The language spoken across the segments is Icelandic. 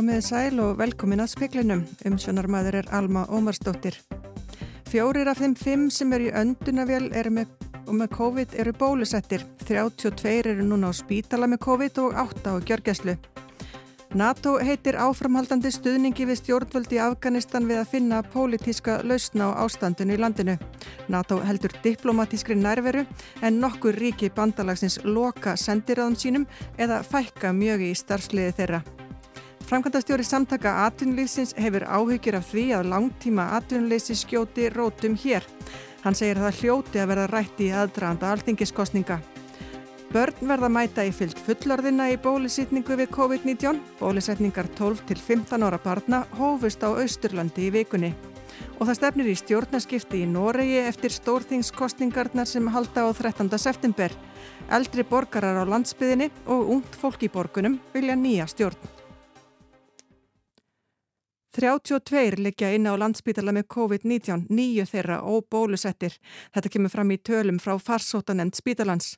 Komið sæl og velkomin að speklinum. Umsjónarmæður er Alma Ómarsdóttir. Fjórir af þeim fimm sem eru í öndunavél með, og með COVID eru bólusettir. 32 eru núna á spítala með COVID og 8 á gjörgæslu. NATO heitir áframhaldandi stuðningi við stjórnvöldi í Afganistan við að finna pólitíska lausna á ástandinu í landinu. NATO heldur diplomatískri nærveru en nokkur ríki bandalagsins loka sendiráðum sínum eða fækka mjög í starfsliði þeirra. Framkvæmdastjóri samtaka atvinnulífsins hefur áhyggjur af því að langtíma atvinnuleysi skjóti rótum hér. Hann segir að það hljóti að verða rætti í aðdraðanda alþingiskostninga. Börn verða mæta í fyllt fullorðina í bólusýtningu við COVID-19. Bólusetningar 12 til 15 ára barna hófust á Austurlandi í vikunni. Og það stefnir í stjórnaskipti í Noregi eftir stórþingskostningarnar sem halda á 13. september. Eldri borgarar á landsbyðinni og ungt fólk í borgunum vilja nýja stjórn. 32 liggja inn á landsbítala með COVID-19, nýju þeirra og bólusettir. Þetta kemur fram í tölum frá farsótanemnd spítalans.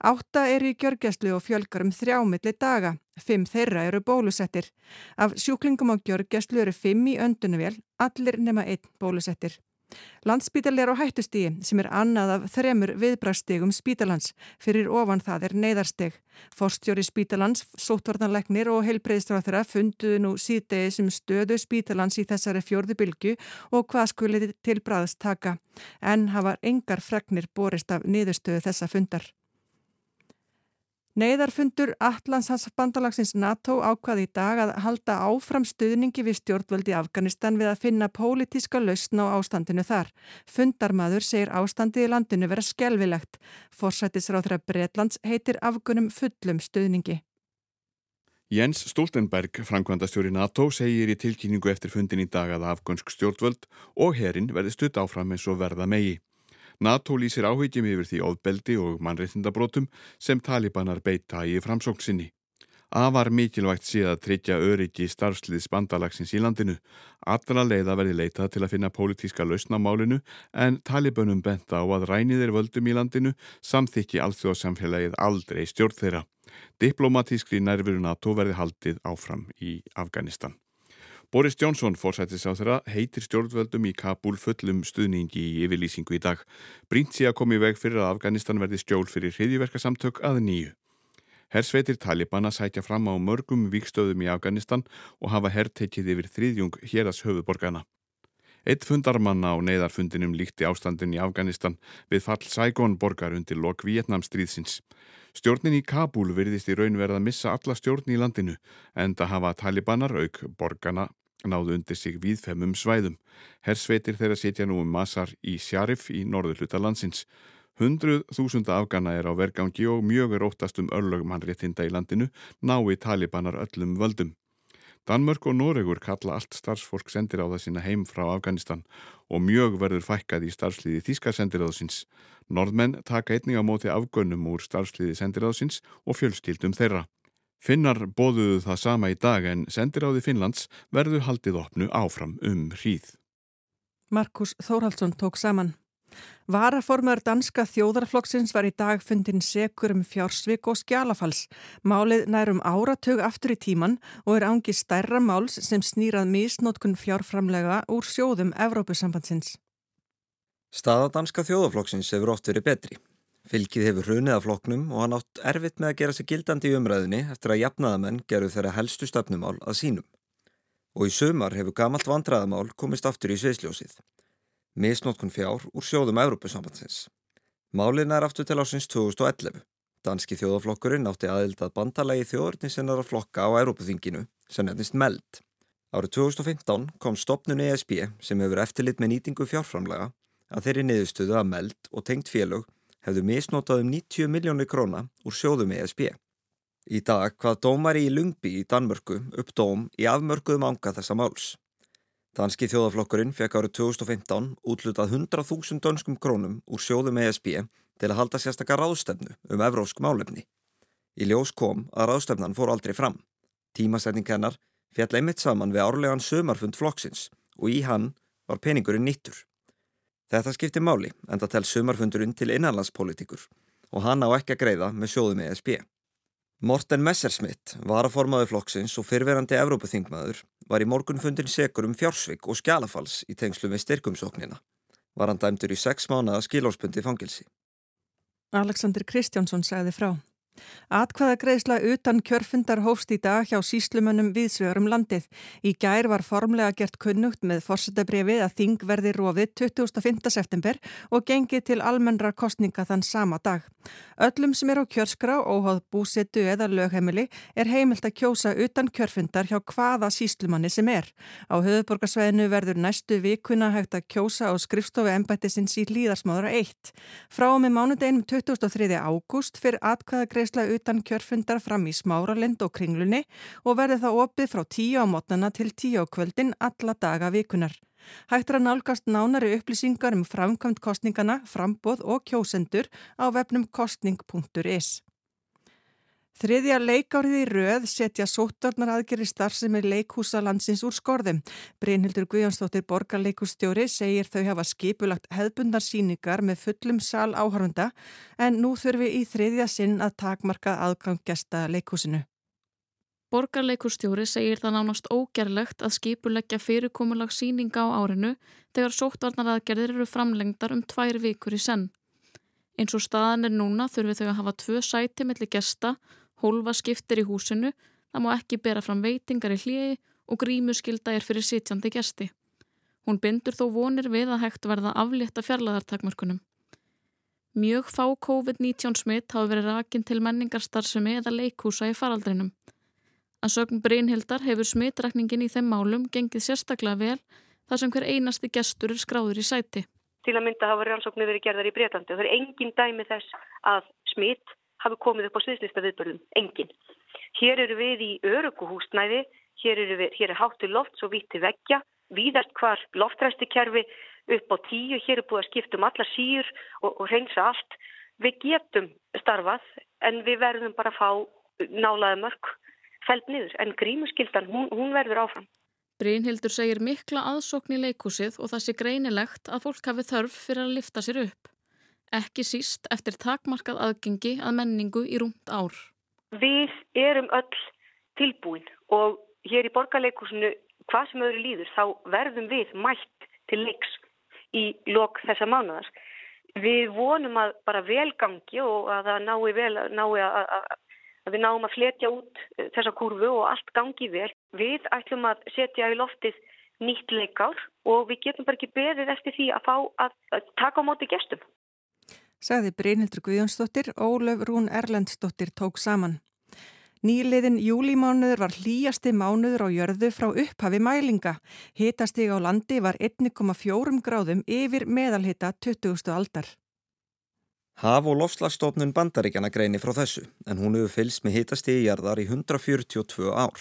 Átta eru í gjörgjæslu og fjölgar um þrjámiðli daga. Fimm þeirra eru bólusettir. Af sjúklingum á gjörgjæslu eru fimm í öndunuvél, allir nema einn bólusettir. Landspítal er á hættustígi sem er annað af þremur viðbrastegum spítalans. Fyrir ofan það er neyðarsteg. Forstjóri spítalans, sótvarnanleiknir og heilbreyðstráþara funduðu nú síðdegi sem stöðu spítalans í þessari fjörðu bylgu og hvað skulið til bræðst taka. En hafa engar fregnir borist af niðurstöðu þessa fundar. Neiðarfundur Allandsans bandalagsins NATO ákvaði í dag að halda áfram stuðningi við stjórnvöldi Afganistan við að finna pólitíska lausn á ástandinu þar. Fundarmadur segir ástandið í landinu vera skelvilegt. Forsættisráðra Breitlands heitir afgunum fullum stuðningi. Jens Stoltenberg, framkvæmdastjóri NATO, segir í tilkynningu eftir fundin í dag að afgönsk stjórnvöld og herin verði stutt áfram eins og verða megi. NATO lýsir áhyggjum yfir því óðbeldi og mannreitindabrótum sem talibanar beita í framsóksinni. Afar mikilvægt sé að tryggja öryggi starfsliðs bandalagsins í landinu. Allra leiða verði leitað til að finna pólitíska lausnamálinu en talibönum benta á að ræniðir völdum í landinu samþykki alþjóðsamfélagið aldrei stjórn þeirra. Diplomatískri nærveru NATO verði haldið áfram í Afganistan. Boris Johnson, fórsættis á þeirra, heitir stjórnvöldum í Kabul fullum stuðningi í yfirlýsingu í dag. Brínt sé að komi veg fyrir að Afganistan verði stjól fyrir hriðiverkasamtök að nýju. Hersveitir Talibana sætja fram á mörgum vikstöðum í Afganistan og hafa herrtekið yfir þriðjung héras höfuborgana. Eitt fundarmanna á neyðarfundinum líkti ástandin í Afganistan við fall Saigon borgar undir lok Vietnamstríðsins. Stjórnin í Kabul virðist í raun verið að missa alla stjórn í landinu en það hafa talibanar auk borgarna náðu undir sig víðfemum svæðum. Hersveitir þeirra setja nú um Masar í Sjarif í norður hluta landsins. Hundruð þúsunda afgana er á vergangi og mjög er óttast um örlögumannréttinda í landinu nái talibanar öllum völdum. Danmörk og Noregur kalla allt starfsfólk sendir á það sína heim frá Afganistan og mjög verður fækkað í starfsliði Þíska sendiráðsins. Norðmenn taka einning á móti afgönnum úr starfsliði sendiráðsins og fjölskyldum þeirra. Finnar bóðuðu það sama í dag en sendiráði Finnlands verðu haldið opnu áfram um hríð. Markus Þórhaldsson tók saman. Varaformar danska þjóðarflokksins var í dag fundin sekur um fjársvik og skjálafals. Málið nærum áratug aftur í tíman og er ángi stærra máls sem snýrað misnótkun fjárframlega úr sjóðum Evrópusambandsins. Staða danska þjóðarflokksins hefur oft verið betri. Fylgið hefur hrunið af floknum og hann átt erfitt með að gera sig gildandi í umræðinni eftir að jafnaðamenn gerur þeirra helstu stefnumál að sínum. Og í sömar hefur gamalt vandraðamál komist aftur í sveisljósið. Misnótkun fjár úr sjóðum Európusambandsins. Málin er aftur til ásins 2011. Danski þjóðaflokkurinn átti aðild að bandalagi þjóðurnisinnar að flokka á Európuþinginu sem nefnist MELD. Árið 2015 kom stopnun ESB sem hefur eftirlit með nýtingu fjárframlega að þeirri niðurstöðu að MELD og tengt félög hefðu misnotað um 90 miljónir króna úr sjóðum ESB. Í dag hvað dómari í Lungby í Danmörku upp dóm í afmörkuðum ánga þessa máls. Danski þjóðaflokkurinn fekk árið 2015 útlutað 100.000 dönskum krónum úr sjóðum ESB til að halda sérstakar ráðstefnu um evrósk málefni. Í ljós kom að ráðstefnan fór aldrei fram. Tímasetning hennar fjall einmitt saman við árlegan sömarfund flokksins og í hann var peningurinn nýttur. Þetta skiptir máli en það tel sumarfundurinn til innanlandspolitikur og hann á ekki að greiða með sjóðum ESB. Morten Messerschmidt, varaformaður flokksins og fyrverandi Evrópaþingmaður, var í morgunfundin segur um fjársvik og skjálafals í tengslu við styrkumsóknina. Var hann dæmdur í sex mánuða skilórspundi fangilsi. Alexander Kristjánsson sagði frá. Atkvaða greiðsla utan kjörfundar hófst í dag hjá síslumönnum viðsvegurum landið. Í gær var formlega gert kunnugt með fórsetabrefið að þing verði rofið 25. september og gengið til almennra kostninga þann sama dag. Öllum sem er á kjörskrá, óháð búsetu eða lögheimili er heimilt að kjósa utan kjörfundar hjá hvaða síslumanni sem er. Á höfuborgarsveðinu verður næstu vikuna hægt að kjósa á skrifstofu ennbættisins í líðarsmáðra 1. Frá með mánudeginum 23. ágúst fyrir atkvaða greiðsla utan kjörfundar fram í smáralind og kringlunni og verði það opið frá tíu á mótnana til tíu á kvöldin alla daga vikunar. Hægt er að nálgast nánari upplýsingar um framkvæmt kostningana, frambóð og kjósendur á vefnum kostning.is. Þriðja leikárið í röð setja sóttornar aðgerir starfsemi leikhúsa landsins úr skorðum. Brynhildur Guðjónsdóttir borgarleikustjóri segir þau hafa skipulagt hefðbundar síningar með fullum sal áhörfunda en nú þurfi í þriðja sinn að takmarka aðganggesta leikhúsinu. Borgarleikustjóri segir það nánast ógerlegt að skipuleggja fyrirkomulag síninga á árinu þegar sóttornar aðgerðir eru framlengdar um tvær vikur í senn. Eins og staðan er núna þurfi þau að hafa tvö sæti melli gesta hólfa skiptir í húsinu, það má ekki bera fram veitingar í hliði og grímuskylda er fyrir sitjandi gesti. Hún bindur þó vonir við að hægt verða aflétta fjarlaðartakmörkunum. Mjög fá COVID-19 smitt hafa verið rakin til menningarstarfsemi eða leikhúsa í faraldrinum. Að sögum Brynhildar hefur smittrakningin í þeim málum gengið sérstaklega vel þar sem hver einasti gestur er skráður í sæti. Til að mynda hafa rannsóknir verið gerðar í Breitlandi og það er engin dæmi þess að smitt hafi komið upp á sviðslista viðbörðum, engin. Hér eru við í öruguhúsnæði, hér, hér er háttu loft svo víti veggja, víðast hvar loftræstikerfi upp á tíu, hér er búið að skipta um alla síur og, og reynsa allt. Við getum starfað en við verðum bara að fá nálaði mörg fælt niður en grímuskyldan, hún, hún verður áfram. Brynhildur segir mikla aðsókn í leikúsið og það sé greinilegt að fólk hafi þörf fyrir að lifta sér upp ekki síst eftir takmarkað aðgengi að menningu í rúmt ár. Við erum öll tilbúin og hér í borgarleikusinu hvað sem öðru líður þá verðum við mætt til leiks í lok þessa mánadar. Við vonum að bara velgangi og að það nái vel nái að, að, að við náum að fletja út þessa kurvu og allt gangi vel. Við ætlum að setja í loftið nýtt leikár og við getum bara ekki beðið eftir því að fá að, að taka á móti gestum sagði Brynhildur Guðjónsdóttir, Ólöf Rún Erlendsdóttir tók saman. Nýliðin júlímánuður var hlýjasti mánuður á jörðu frá upphafi mælinga. Hitastig á landi var 1,4 gráðum yfir meðalhita 20. aldar. Haf- og lofslagstofnun bandaríkjana greini frá þessu, en hún hefur fylst með hitastigi jarðar í 142 ár.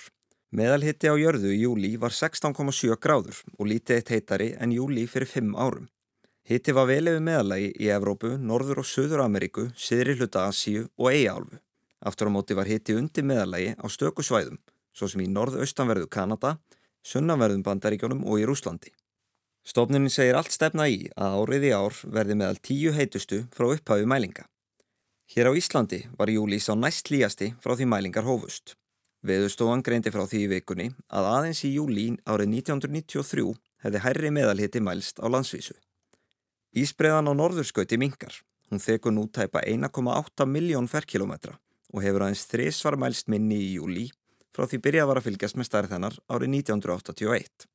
Meðalhitti á jörðu í júli var 16,7 gráður og lítið eitt heitari en júli fyrir 5 árum. Hitti var vel yfir meðalagi í Evrópu, Norður og Suður Ameríku, Siðri hluta Asíu og Eiálfu. Aftur á móti var hitti undir meðalagi á stöku svæðum, svo sem í norðaustanverðu Kanada, sunnanverðum Bandaríkjónum og í Rúslandi. Stofnunin segir allt stefna í að árið í ár verði meðal tíu heitustu frá upphafi mælinga. Hér á Íslandi var júli sá næst líjasti frá því mælingar hófust. Veðustofan greindi frá því í vikunni að aðeins í júli árið 1993 hefði hærri meðalhiti mælst á landsvísu. Ísbreiðan á norðurskauti mingar. Hún þekur nú tæpa 1,8 miljón ferkilometra og hefur aðeins þrísvar mælst minni í júli frá því byrjað var að fylgjast með stærð hennar árið 1981.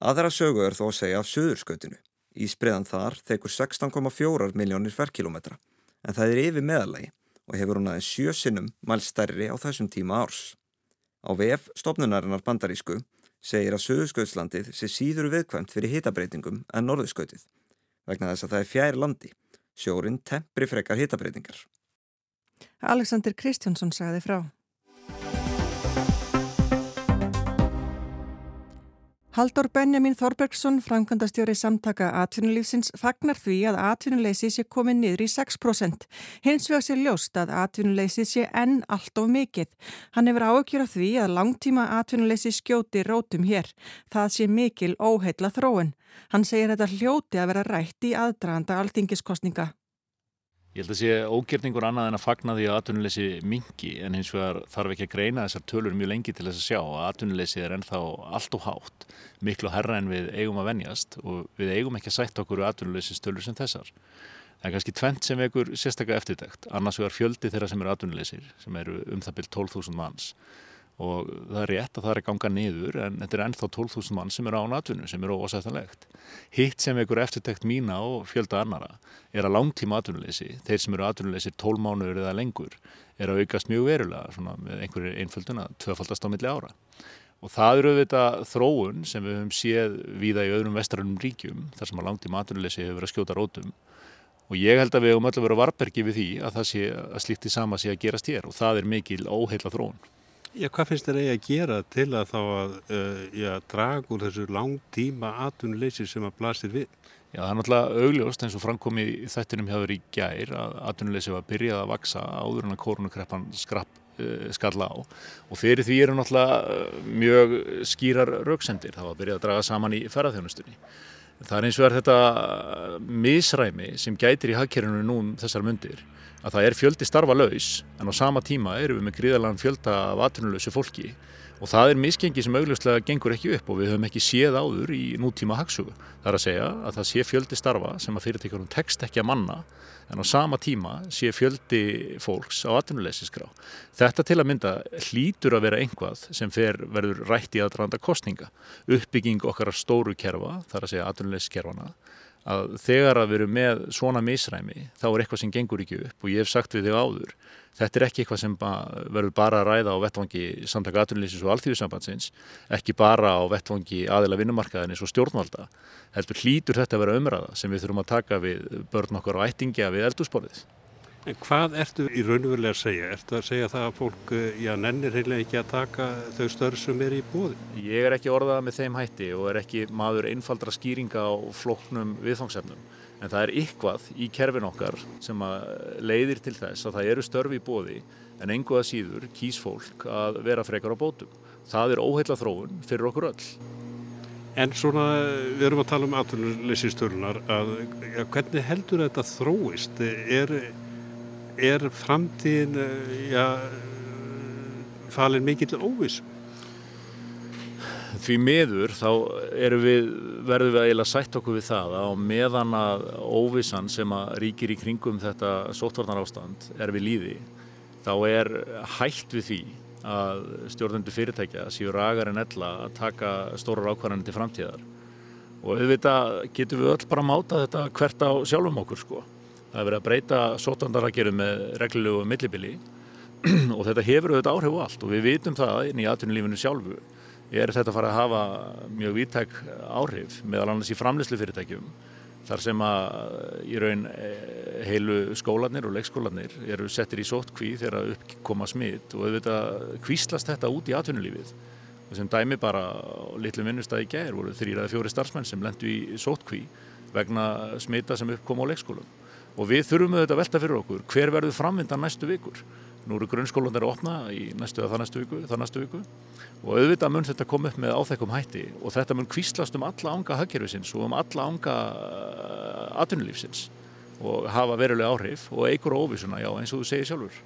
Aðra sögu er þó að segja af söðurskautinu. Ísbreiðan þar þekur 16,4 miljónir ferkilometra en það er yfir meðalagi og hefur hún aðeins sjö sinnum mælst stærri á þessum tíma árs. Á VF stopnunarinnar bandarísku segir að söðurskautslandið sé síður viðkvæmt fyrir hitabreitingum en norðurskautið vegna þess að það er fjær landi. Sjórin tempri frekar hitabreitingar. Alexander Kristjánsson sagði frá. Haldur Benjamin Þorbergsson, framkvæmdastjóri samtaka atvinnulífsins, fagnar því að atvinnuleysi sé komið niður í 6%. Hins vegar sé ljóst að atvinnuleysi sé enn allt of mikill. Hann hefur áökjur af því að langtíma atvinnuleysi skjóti rótum hér. Það sé mikil óheitla þróun. Hann segir þetta hljóti að vera rætt í aðdraganda alþingiskostninga. Ég held að sé ógerningur annað en að fagna því að atvinnuleysi mingi en hins vegar þarf ekki að greina þessar tölur mjög lengi til þess að sjá að atvinnuleysi er ennþá allt og hátt, miklu herra en við eigum að venjast og við eigum ekki að sætta okkur atvinnuleysi stölur sem þessar. Það er kannski tvent sem vekur sérstaklega eftirtækt, annars vegar fjöldi þeirra sem eru atvinnuleysir, sem eru um það byrj 12.000 manns og það er rétt að það er að ganga niður en þetta er ennþá 12.000 mann sem eru án atvinnu sem eru ósættanlegt. Hitt sem einhver eftirtekt mína og fjölda annara er að langtíma atvinnuleysi, þeir sem eru atvinnuleysi 12 mánuður eða lengur er að aukast mjög verulega svona, með einhverju einfölduna, tvöfaldast á milli ára. Og það eru auðvitað þróun sem við höfum séð víða í öðrum vestrarunum ríkjum þar sem að langtíma atvinnuleysi hefur verið að skjóta rótum og ég held að við höfum öll að vera varbergi við því að það sé að slíkti sama sé að gerast hér og það er mikil óheila þróun. Já, hvað finnst þér eigi að gera til að þá að uh, draga úr þessu langtíma atvinnuleysi sem að blasir við? Já, það er náttúrulega augljóst eins og framkomi þettinum hjá þér í gær að atvinnuleysi var byrjað að vaksa áður en að koronakreppan skrapp uh, skalla á og fyrir því eru náttúrulega uh, mjög skýrar rauksendir. Það var byrjað að draga saman í ferðarþjónustunni. Það er eins og er þetta misræmi sem gætir í hagkerinu nú um þessar myndir að það er fjöldi starfa laus en á sama tíma eru við með gríðarlegan fjölda af atvinnulösu fólki og það er miskengi sem augljóslega gengur ekki upp og við höfum ekki séð áður í nútíma hagsugu. Það er að segja að það sé fjöldi starfa sem að fyrirtækjum tekst ekki að manna en á sama tíma sé fjöldi fólks á atvinnuleysinskrá. Þetta til að mynda hlýtur að vera einhvað sem fer verður rætt í aðranda kostninga. Uppbygging okkar stóru kerfa, það er að segja atvinnuleysinskerfana að þegar að við erum með svona misræmi þá er eitthvað sem gengur ekki upp og ég hef sagt við þig áður þetta er ekki eitthvað sem verður bara að ræða á vettvangi samtaka aðtunlýsins og alþjóðsambandsins ekki bara á vettvangi aðila vinnumarkaðin eins og stjórnvalda. Heldur hlýtur þetta að vera umræða sem við þurfum að taka við börn okkar á ættingja við eldursporðið En hvað ertu í raunverulega að segja? Ertu að segja það að fólk, eh, já, nennir heimlega ekki að taka þau störf sem er í bóði? Ég er ekki orðað með þeim hætti og er ekki maður einfaldra skýringa á floknum viðfangsefnum. En það er ykkvað í kerfin okkar sem leiðir til þess að það eru störf í bóði en enguða síður kýs fólk að vera frekar á bótum. Það er óheila þróun fyrir okkur öll. En svona, við erum að tala um aðtunleysistölunar, að ja, hvernig heldur þetta þróist? Er er framtíðin eh, ja, falin mikill óvís? Því miður þá við, verðum við að eiginlega sætt okkur við það að meðan að óvissan sem að ríkir í kringum þetta sótvarnar ástand er við líði þá er hægt við því að stjórnendur fyrirtækja séu ragar en ella að taka stórar ákvarðanir til framtíðar og auðvitað getum við öll bara máta þetta hvert á sjálfum okkur sko Það er verið að breyta sótandaragerum með reglulegu millibili. Og þetta hefur auðvitað áhrif á allt. Og við vitum það inn í atvinnulífinu sjálfu er þetta að fara að hafa mjög vítæk áhrif meðal annars í framleyslu fyrirtækjum þar sem að í raun eh, heilu skólanir og leikskólanir eru settir í sótkví þegar uppkoma smitt og auðvitað kvíslast þetta út í atvinnulífið. Og sem dæmi bara litlu vinnustæði gær voru þrýraði fjóri starfsmenn sem lendu í sótkví vegna smita sem uppkoma á leikskólan og við þurfum auðvitað að velta fyrir okkur hver verður framvindan næstu vikur? Nú eru grunnskólanir að opna í næstu að það næstu viku, það næstu viku. Og auðvitað mun þetta koma upp með áþekkum hætti og þetta mun kvíslast um alla ánga hagkerfisins og um alla ánga uh, atvinnulífsins og hafa verulega áhrif og eigur óvísuna, já eins og þú segir sjálfur.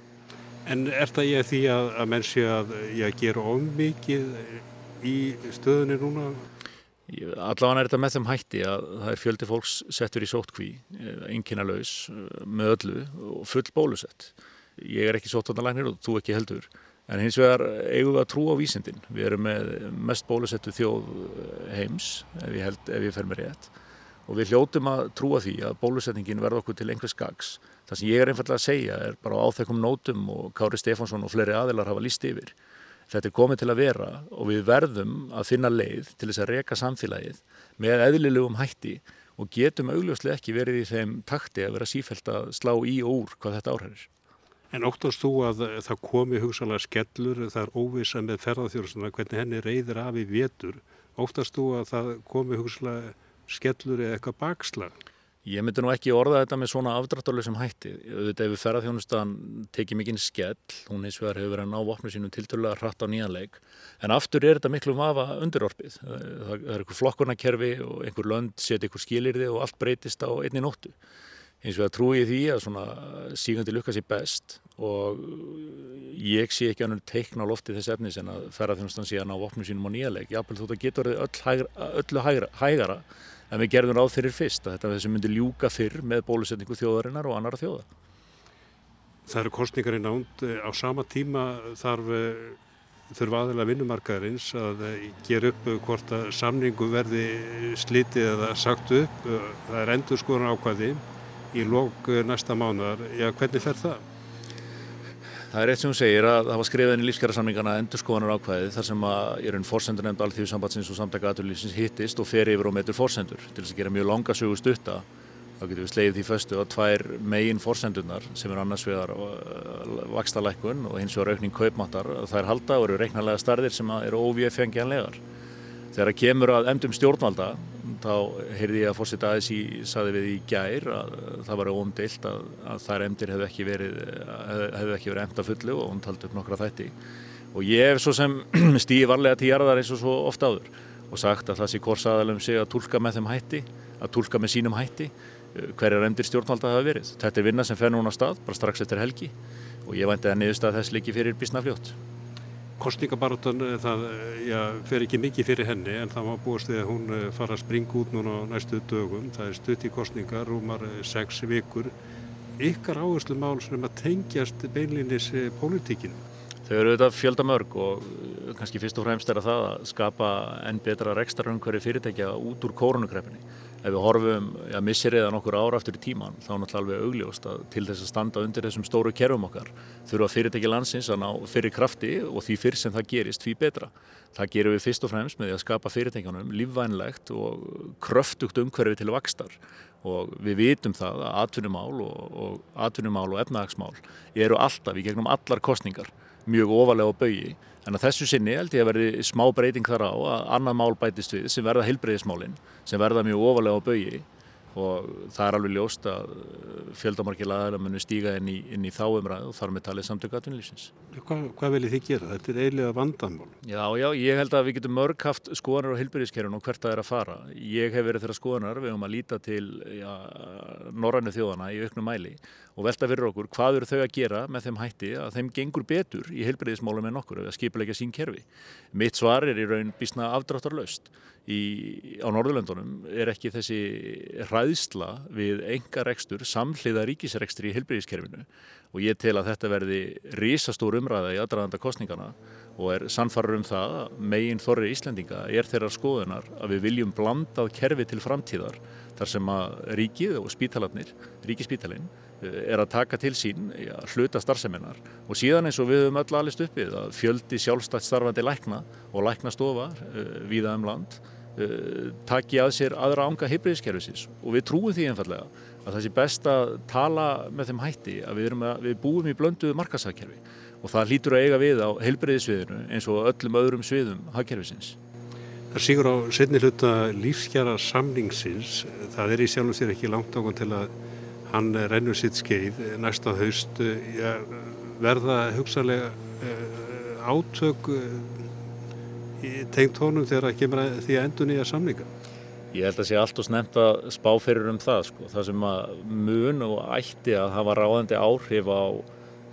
En er það ég því að, að menn sé að ég gera ómikið í stöðunni núna? Allavega er þetta með þeim hætti að það er fjöldi fólks settur í sótkví, einkina eh, eh, með öllu og full bólusett. Ég er ekki sótvandarlæknir og þú ekki heldur. En hins vegar eigum við að trúa á vísindin. Við erum með mest bólusettu þjóð eh, heims, ef ég, held, ef ég fer með rétt. Og við hljótum að trúa því að bólusetningin verða okkur til einhvers gags. Það sem ég er einfallega að segja er bara á áþekkum nótum og Kári Stefánsson og fleiri aðilar hafa líst yfir Þetta er komið til að vera og við verðum að finna leið til þess að reyka samfélagið með eðlilegum hætti og getum augljóslega ekki verið í þeim takti að vera sífælt að slá í og úr hvað þetta áhærir. En óttast þú að það komi hugsalega skellur, það er óvisa með ferðarþjóðsuna, hvernig henni reyðir af í vetur. Óttast þú að það komi hugsalega skellur eða eitthvað bakslag? Ég myndi nú ekki orða þetta með svona afdráttarlega sem hætti. Auðvitað ef við ferðarþjónustan tekið mikinn skell, hún og það hefur verið að ná vopnu sínum tiltölulega hratt á nýjanleik. En aftur er þetta miklu mafa undirorpið. Það er einhver flokkurnakerfi og einhver lönd setja einhver skilirði og allt breytist á einni nóttu. eins og að trúi því að svona sígandi lukka sér best og ég sé ekki annir teikna á lofti þess efnis en að ferðarþjónustan sé að ná opnum sínum á nýjaleg. Jápil en við gerðum ráð fyrir fyrst að þetta myndi ljúka fyrr með bólusetningu þjóðarinnar og annara þjóða. Það eru kostningar í nánd. Á sama tíma þarf þurfa aðeins vinnumarkaðarins að gera upp hvort að samningu verði slitið eða sagt upp. Það er endur skoðan ákvæði í lók næsta mánar. Já, hvernig fer það? Það er eitt sem hún segir að það var skrifið inn í lífskjærasamningana endur skoðanar ákvæði þar sem að er einn fórsendur nefnd alþjóðsambatsins og samtaka aðurlýfsins hittist og fer yfir og metur fórsendur til þess að gera mjög langa sögu stutta. Þá getur við sleið því föstu að tvær megin fórsendunar sem er annars vegar uh, vakstalækkun og hins vegar aukning kaupmáttar það er halda og eru reiknarlega starðir sem eru óvíðfengjanlegar. Þegar að kemur að emdum stjórnvalda þá heyrði ég að fórseta aðeins í saði við í gær að það var óumdeilt að, að þær emdir hefðu ekki verið hefðu ekki verið emda fullu og hún taldi upp nokkra þætti og ég hef svo sem stýði varlega til jarðar eins og svo ofta áður og sagt að það sé korsaðalum sig að tólka með þeim hætti að tólka með sínum hætti hverjar emdir stjórnvalda hafa verið. Þetta er vinna sem fer núna á stað bara strax eftir helgi og ég vænti að niðurstað þess líki fyrir bísnafljótt Kostningabaróttan eh, það eh, já, fer ekki mikið fyrir henni en það var búist við að hún eh, fara að springa út núna næstu dögum. Það er stutt í kostningar, rúmar sex vikur. Ykkar áherslu mál sem að tengjast beinlinis pólitíkinu? Þau eru auðvitað fjöldamörg og kannski fyrst og fremst er að það að skapa enn betra rekstaröngveri fyrirtækja út úr kórunukreppinni ef við horfum að misseriða nokkur ára aftur í tíman þá er náttúrulega alveg augljóst að til þess að standa undir þessum stóru kerfum okkar þurfa fyrirtæki landsins að ná fyrir krafti og því fyrr sem það gerist því betra. Það gerum við fyrst og fremst með því að skapa fyrirtækjanum lífvænlegt og kröftugt umhverfi til vakstar og við vitum það að atvinnumál og, og og efnahagsmál eru alltaf í gegnum allar kostningar mjög ofalega á baui En að þessu sinni held ég að verði smá breyting þar á að annað mál bætist við sem verða heilbreyðismálinn sem verða mjög ofalega á baui og það er alveg ljóst að fjöldamarki laðar munu stíga inn í, inn í þá umræðu og þar með talið samtöku atvinnulífsins. Hvað, hvað viljið þið gera? Þetta er eiginlega vandamál. Já, já, ég held að við getum mörg haft skoðanar á heilbyrðiskerfun og hvert það er að fara. Ég hef verið þeirra skoðanar, við höfum að líta til ja, norrænu þjóðana í auknum mæli og velta fyrir okkur hvað eru þau að gera með þeim hætti að þeim gengur betur í heilbreyðismálum en okkur það skipilegja sín kerfi. Mitt svar er í raun bísna afdráttarlaust. Á Norðurlöndunum er ekki þessi hræðsla við enga rekstur samhliða ríkisrekstri í heilbreyðiskerfinu og ég tel að þetta verði risastór umræða í aðdraðanda kostningana og er sannfarður um það megin þorri Íslendinga er þeirra skoðunar að við viljum blandað kerfi til framtíðar þar sem að ríkið og spítalarnir, ríkispítalinn eh, er að taka til sín ja, hluta starfseminnar. Og síðan eins og við höfum öll alist uppið að fjöldi sjálfstætt starfandi lækna og læknastofa uh, víða um land taki að sér aðra ánga heilbreyðiskerfisins og við trúum því einfallega að það sé best að tala með þeim hætti að við, að, við búum í blönduðu markasækkerfi og það hlýtur að eiga við á heilbreyðisviðinu eins og öllum öðrum sviðum hagkerfisins. Það sigur á setni hluta lífskjara samningsins, það er í sjálf og sér ekki langt ákvæm til að hann rennur sitt skeið næsta haust ja, verða hugsalega uh, átök tengt honum þegar það kemur að því að endur nýja samninga. Ég held að sé allt og snemt að spá fyrir um það sko. Það sem að mun og ætti að hafa ráðandi áhrif á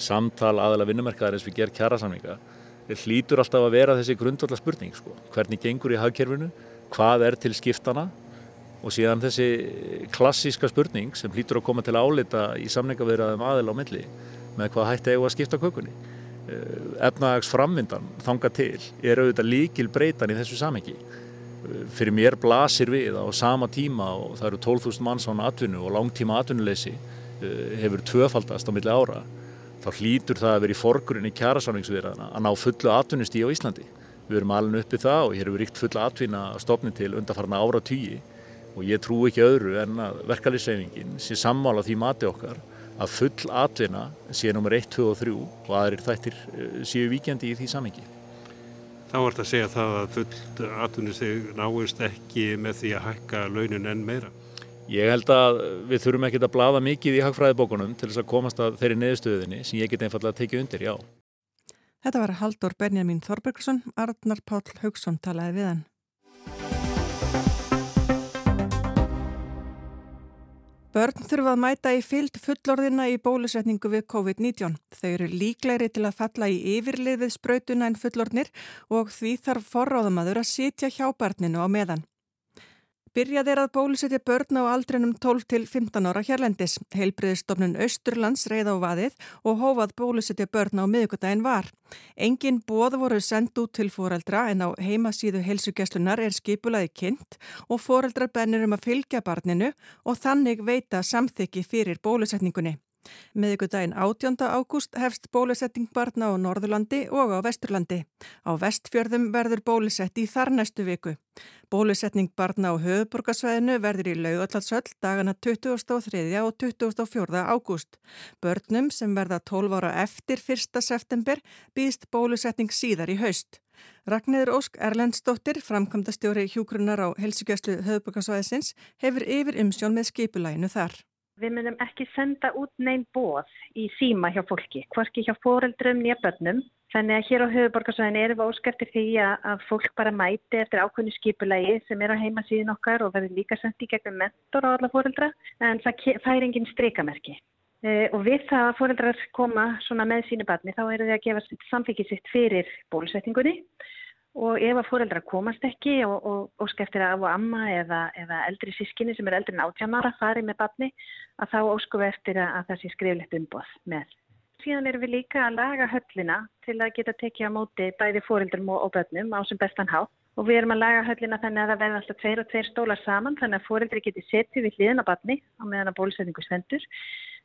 samtal aðalega vinnumerkaðar eins við gerum kjærasamninga hlýtur alltaf að vera þessi grundvalla spurning sko. hvernig gengur í hagkerfinu hvað er til skiptana og síðan þessi klassíska spurning sem hlýtur að koma til að álita í samningavirðaðum aðila á milli með hvað hætti eigu að skipta kökunni eh, efnaðags framvindan þanga til er auðvitað líkil breytan í þessu samhengi fyrir mér blasir við á sama tíma og það eru 12.000 manns án atvinnu og langtíma atvinnuleysi eh, hefur tvöfaldast á milli ára þá hlýtur það að vera í forgrunni kjærasamlingsviðraðana að ná fullu atvinnust í á Íslandi. Við erum alveg uppið það og hér hefur ríkt fulla atvinna stofni til undarfarna ára tíi og ég trú ekki öðru en að verkefliðsreifingin sé sammála því mati okkar að full atvinna sé nummer 1, 2 og 3 og aðrir þættir eh, séu víkjandi í því samengi. Þá er þetta að segja það að full atvinnusteg náist ekki með því að hækka launin enn meira. Ég held að við þurfum ekki að blada mikið í hagfræðibókunum til þess að komast að þeirri neðstöðinni sem ég get einfallega að tekið undir, já. Þetta var Haldur Benjamin Þorbergsson, Arnar Páll Haugsson talaði við hann. Börn þurfa að mæta í fyllt fullorðina í bólusetningu við COVID-19. Þau eru líklegri til að falla í yfirlið við sprautuna en fullorðnir og því þarf forráðamaður að sitja hjá barninu á meðan. Byrjað er að bólusetja börn á aldrinum 12 til 15 ára hérlendis. Heilbriðistofnun Östurlands reið á vaðið og hófað bólusetja börn á miðugudaginn var. Engin bóð voru sendt út til foreldra en á heimasíðu heilsugjastlunar er skipulaði kynnt og foreldrar bennir um að fylgja barninu og þannig veita samþykki fyrir bólusetningunni. Miðugudaginn 18. ágúst hefst bólusetting barna á Norðurlandi og á Vesturlandi. Á Vestfjörðum verður bólusett í þar næstu viku. Bólusetning barna á höfuborgarsvæðinu verður í laugallatsöll dagana 23. og 24. ágúst. Börnum sem verða 12 ára eftir 1. september býðst bólusetning síðar í haust. Ragnir Ósk Erlendsdóttir, framkvæmdastjóri hjúgrunnar á helsugjastlu höfuborgarsvæðisins, hefur yfir umsjón með skipulæginu þar. Við munum ekki senda út neinn bóð í síma hjá fólki, hvorki hjá foreldrum nýja börnum. Þannig að hér á höfuborgarsvæðinu erum við óskæftir því að fólk bara mæti eftir ákveðinu skipulagi sem er á heimasíðin okkar og verður líka sendt í gegnum mentor á alla foreldra en það fær engin streikamerki. E, og við það að foreldrar koma með sínu barni þá eru þið að gefa samfengið sitt fyrir bólusetningunni og ef að fóreldra komast ekki og, og, og skeftir að á amma eða, eða eldri sískinni sem er eldri en átjánara farið með barni að þá óskum við eftir að, að það sé skriflegt umboð með. Síðan erum við líka að laga höllina til að geta tekið á móti bæði fóreldrum og, og börnum á sem bestan hátt. Og við erum að laga höllina þannig að það verða alltaf tveir og tveir stólar saman þannig að fóreldri geti setið við hliðin á barni á meðan að bólusetningu stendur.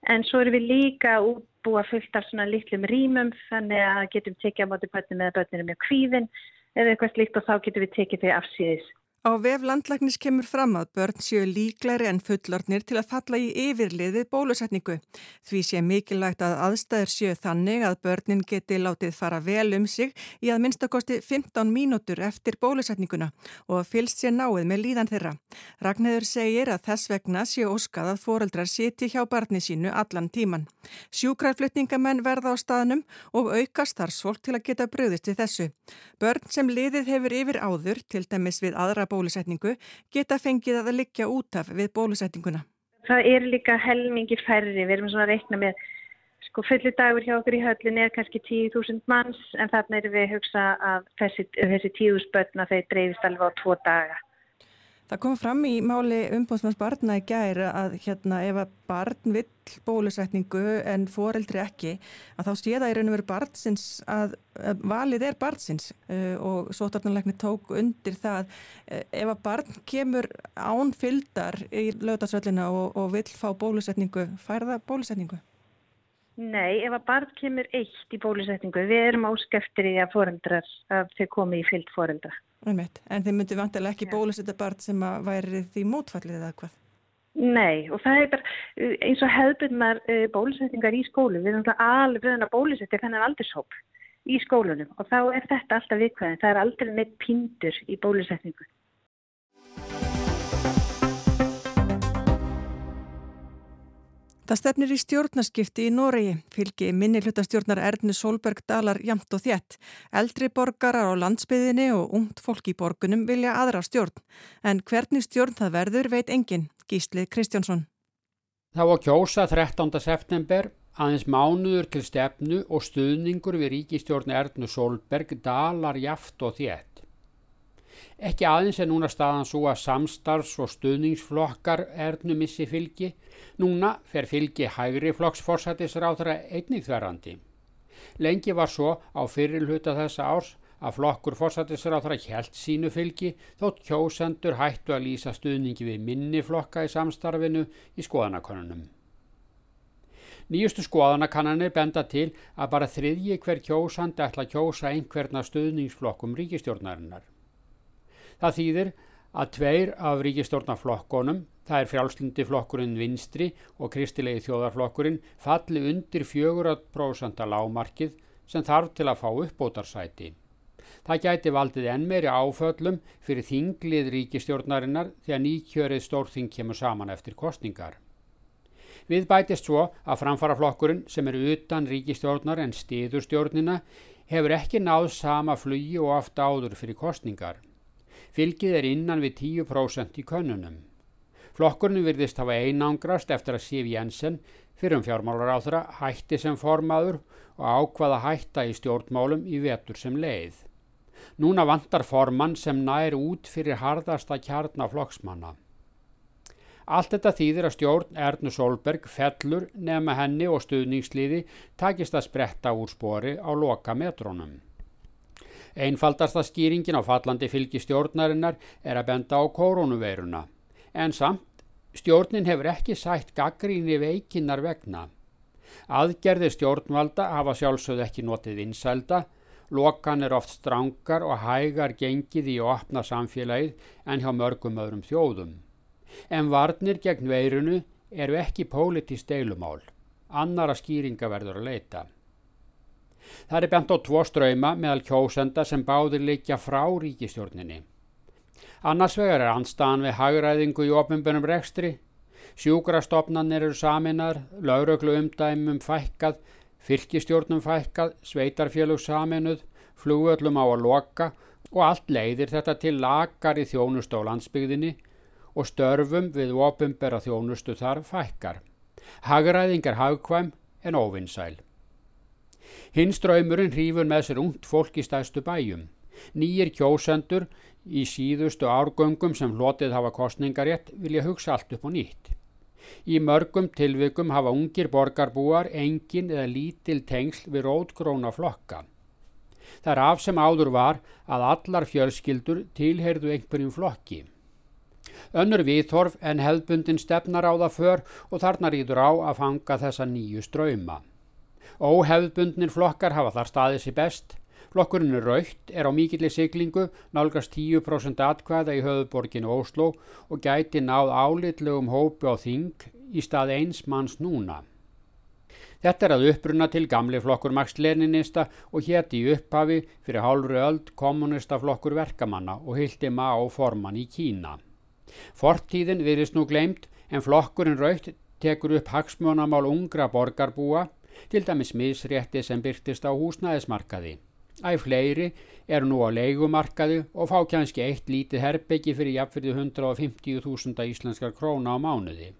En svo erum við líka útbúa fullt af svona litlum rýmum þannig að getum tekið á móti börnum eða börnum með kvíðin eða eitthvað slíkt og þá getum við tekið þau afsýðis. Á vef landlæknis kemur fram að börn séu líklæri en fullornir til að falla í yfirliðið bólusetningu. Því sé mikilvægt að aðstæður séu þannig að börnin geti látið fara vel um sig í að minnstakosti 15 mínútur eftir bólusetninguna og fylst sé náið með líðan þeirra. Ragnæður segir að þess vegna séu óskað að foreldrar siti hjá barni sínu allan tíman. Sjúkrarflutningamenn verða á staðnum og aukast þar svol til að geta bröðist við þessu. Börn sem liðið hefur yfir áður, til dæmis við aðra bólusetningu geta fengið að liggja út af við bólusetninguna. Það er líka helmingir færri, við erum svona að reikna með sko fulli dagur hjá okkur í höllin er kannski 10.000 manns en þarna erum við að hugsa að þessi, þessi 10.000 börn að þeir dreifist alveg á tvo daga. Það kom fram í máli umbúðsmanns barna í gæri að hérna ef að barn vill bólusetningu en foreldri ekki að þá sé það í raun og veru barnsins að, að valið er barnsins uh, og sótartanleikni tók undir það uh, ef að barn kemur án fyldar í lögdagsvöllina og, og vill fá bólusetningu, fær það bólusetningu? Nei, ef að barn kemur eitt í bólusetningu, við erum áskeftir í að foreldrar, að þau komi í fyllt foreldra. En þið myndu vantilega ekki bólusetta barn sem að væri því mótfallið eða hvað? Nei, og það er bara eins og hefðbundnar uh, bólusetningar í skólu. Við erum alveg bröðin að bólusetja þennan aldurshóp í skólunum og þá er þetta alltaf vikvæðin. Það er aldrei neitt pindur í bólusetningu. Það stefnir í stjórnarskipti í Noregi, fylgi minni hlutastjórnar Ernu Solberg dalar jamt og þjætt. Eldri borgarar á landsbyðinni og ungt fólk í borgunum vilja aðra stjórn. En hvernig stjórn það verður veit engin, Gíslið Kristjánsson. Það var kjósa 13. september, aðeins mánuður til stefnu og stuðningur við ríkistjórn Ernu Solberg dalar jaft og þjætt. Ekki aðeins er núna staðan svo að samstarfs- og stuðningsflokkar ernu missi fylgi, núna fer fylgi hægri flokksforsættisráðra einnig þverrandi. Lengi var svo á fyrirluta þessa árs að flokkur forsættisráðra hjælt sínu fylgi þótt kjósendur hættu að lýsa stuðningi við minni flokka í samstarfinu í skoðanakonunum. Nýjustu skoðanakannanir benda til að bara þriðji hver kjósandi ætla að kjósa einhverna stuðningsflokkum ríkistjórnarinnar. Það þýðir að tveir af ríkistórnaflokkonum, það er frjálslindi flokkurinn vinstri og kristilegi þjóðarflokkurinn, falli undir 4% lámarkið sem þarf til að fá uppbótarsæti. Það gæti valdið enn meiri áföllum fyrir þinglið ríkistjórnarinnar þegar nýkjörið stórþing kemur saman eftir kostningar. Við bætist svo að framfaraflokkurinn sem er utan ríkistjórnar en stiðurstjórnina hefur ekki náð sama flugi og aftur áður fyrir kostningar. Fylgið er innan við 10% í könnunum. Flokkurinn virðist hafa einangrast eftir að Sif Jensen fyrir um fjármálar á þeirra hætti sem formaður og ákvaða hætta í stjórnmálum í vetur sem leið. Núna vantar formann sem nær út fyrir harðasta kjarnaflokksmanna. Allt þetta þýðir að stjórn Ernu Solberg fellur nema henni og stuðningsliði takist að spretta úr spori á loka metrónum. Einfaldasta skýringin á fallandi fylgi stjórnarinnar er að benda á koronaveiruna, en samt stjórnin hefur ekki sætt gaggríni veikinnar vegna. Aðgerði stjórnvalda hafa sjálfsögð ekki notið vinsælda, lokan er oft strangar og hægar gengið í að opna samfélagið en hjá mörgum öðrum þjóðum en varnir gegn veirunu eru ekki pólitist deilumál. Annara skýringa verður að leita. Það er bent á tvo ströyma meðal kjósenda sem báðir leikja frá ríkistjórninni. Annars vegar er anstaðan við hagræðingu í ofinbjörnum rekstri, sjúkrastofnanir eru saminar, lauröglu umdæmum fækkað, fylgistjórnum fækkað, sveitarfélug saminuð, flugöllum á að loka og allt leiðir þetta til lagar í þjónust á landsbygðinni og störfum við opimbera þjónustu þar fækkar. Hagræðingar hagkvæm en óvinnsæl. Hinn ströymurinn hrífur með sér ungt fólk í stæðstu bæjum. Nýjir kjósendur í síðustu árgöngum sem hlotið hafa kostningarétt vilja hugsa allt upp og nýtt. Í mörgum tilvikum hafa ungir borgarbúar engin eða lítil tengsl við rótgróna flokka. Það er af sem áður var að allar fjölskyldur tilheyrðu einhverjum flokki. Önnur viðhorf en hefðbundin stefnar á það för og þarna rýður á að fanga þessa nýju ströyma. Óhefðbundnir flokkar hafa þar staðið sér best. Flokkurinn raukt, er á mikillir siglingu, nálgast 10% atkvæða í höfuborginu Óslo og gæti náð álitlegum hópi á þing í stað eins manns núna. Þetta er að uppruna til gamli flokkur Max Leninista og hétti í upphafi fyrir hálfru öld kommunista flokkur verkamanna og hildi má forman í Kína. Fortíðin virðist nú gleimt en flokkurinn raukt tekur upp hagsmjónamál ungra borgarbúa, til dæmis misrétti sem byrtist á húsnæðismarkaði. Æg fleiri eru nú á leigumarkaði og fá kannski eitt lítið herbyggi fyrir jafnfyrði 150.000 íslenskar króna á mánuði.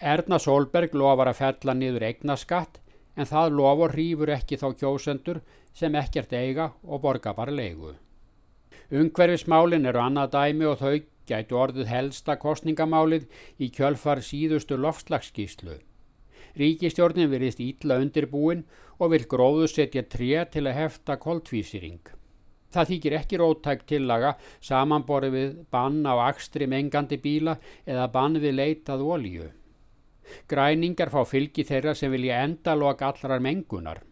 Erna Solberg lofar að fella niður eignaskatt en það lofur hrífur ekki þá kjósendur sem ekkert eiga og borga bara leigu. Ungverfismálin eru annað dæmi og þau gætu orðið helsta kostningamálið í kjölfar síðustu loftslagsskíslu. Ríkistjórnin verist ítla undirbúin og vil gróðu setja tré til að hefta koldvísýring. Það þykir ekki róttækt tillaga samanborið við bann á akstri mengandi bíla eða bann við leitað olíu. Græningar fá fylgi þeirra sem vilja endalok allrar mengunar.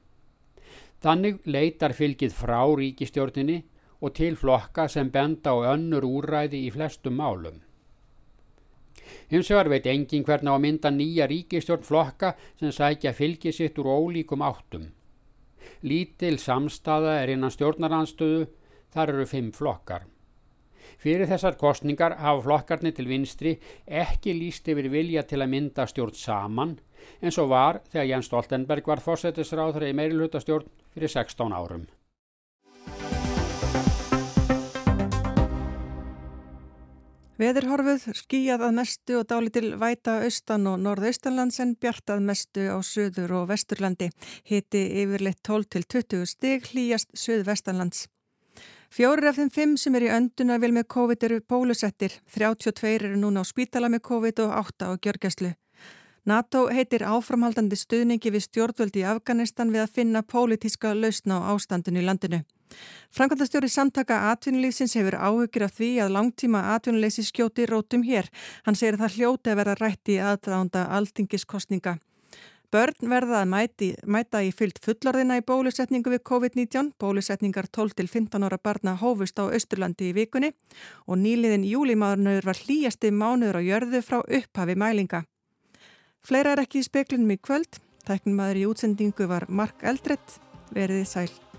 Þannig leitar fylgið frá ríkistjórninni og til flokka sem benda á önnur úræði í flestum málum. Hins vegar veit engin hvernig á að mynda nýja ríkistjórn flokka sem sækja fylgi sitt úr ólíkum áttum. Lítil samstaða er innan stjórnaranstöðu, þar eru fimm flokkar. Fyrir þessar kostningar hafa flokkarnir til vinstri ekki líst yfir vilja til að mynda stjórn saman en svo var þegar Jens Stoltenberg var fórsetisráður í meirilhutastjórn fyrir 16 árum. Veðurhorfuð skýjað að mestu og dálitil væta austan og norðaustanlands en bjartað mestu á söður og vesturlandi. Hiti yfirleitt 12 til 20 stig hlýjast söð-vestanlands. Fjórir af þeim fimm sem er í önduna vil með COVID eru bólusettir. 32 eru núna á spítala með COVID og 8 á gjörgæslu. NATO heitir áframhaldandi stuðningi við stjórnvöldi í Afganistan við að finna pólitíska lausna á ástandinu í landinu. Frankværtastjóri samtaka atvinnulífsins hefur áhugir af því að langtíma atvinnuleysi skjóti rótum hér. Hann segir að það hljóti að vera rætti aðdánda aldingiskostninga. Börn verða að mæti, mæta í fyllt fullorðina í bólusetningu við COVID-19. Bólusetningar 12-15 ára barna hófust á Östurlandi í vikunni og nýliðin júlimáðurnöður var hlýjasti mánuður á jörðu frá upphafi mælinga. Fleira er ekki í speklunum í kvöld. Tæknum maður í útsendingu var Mark Eldrett. Verðið sæl.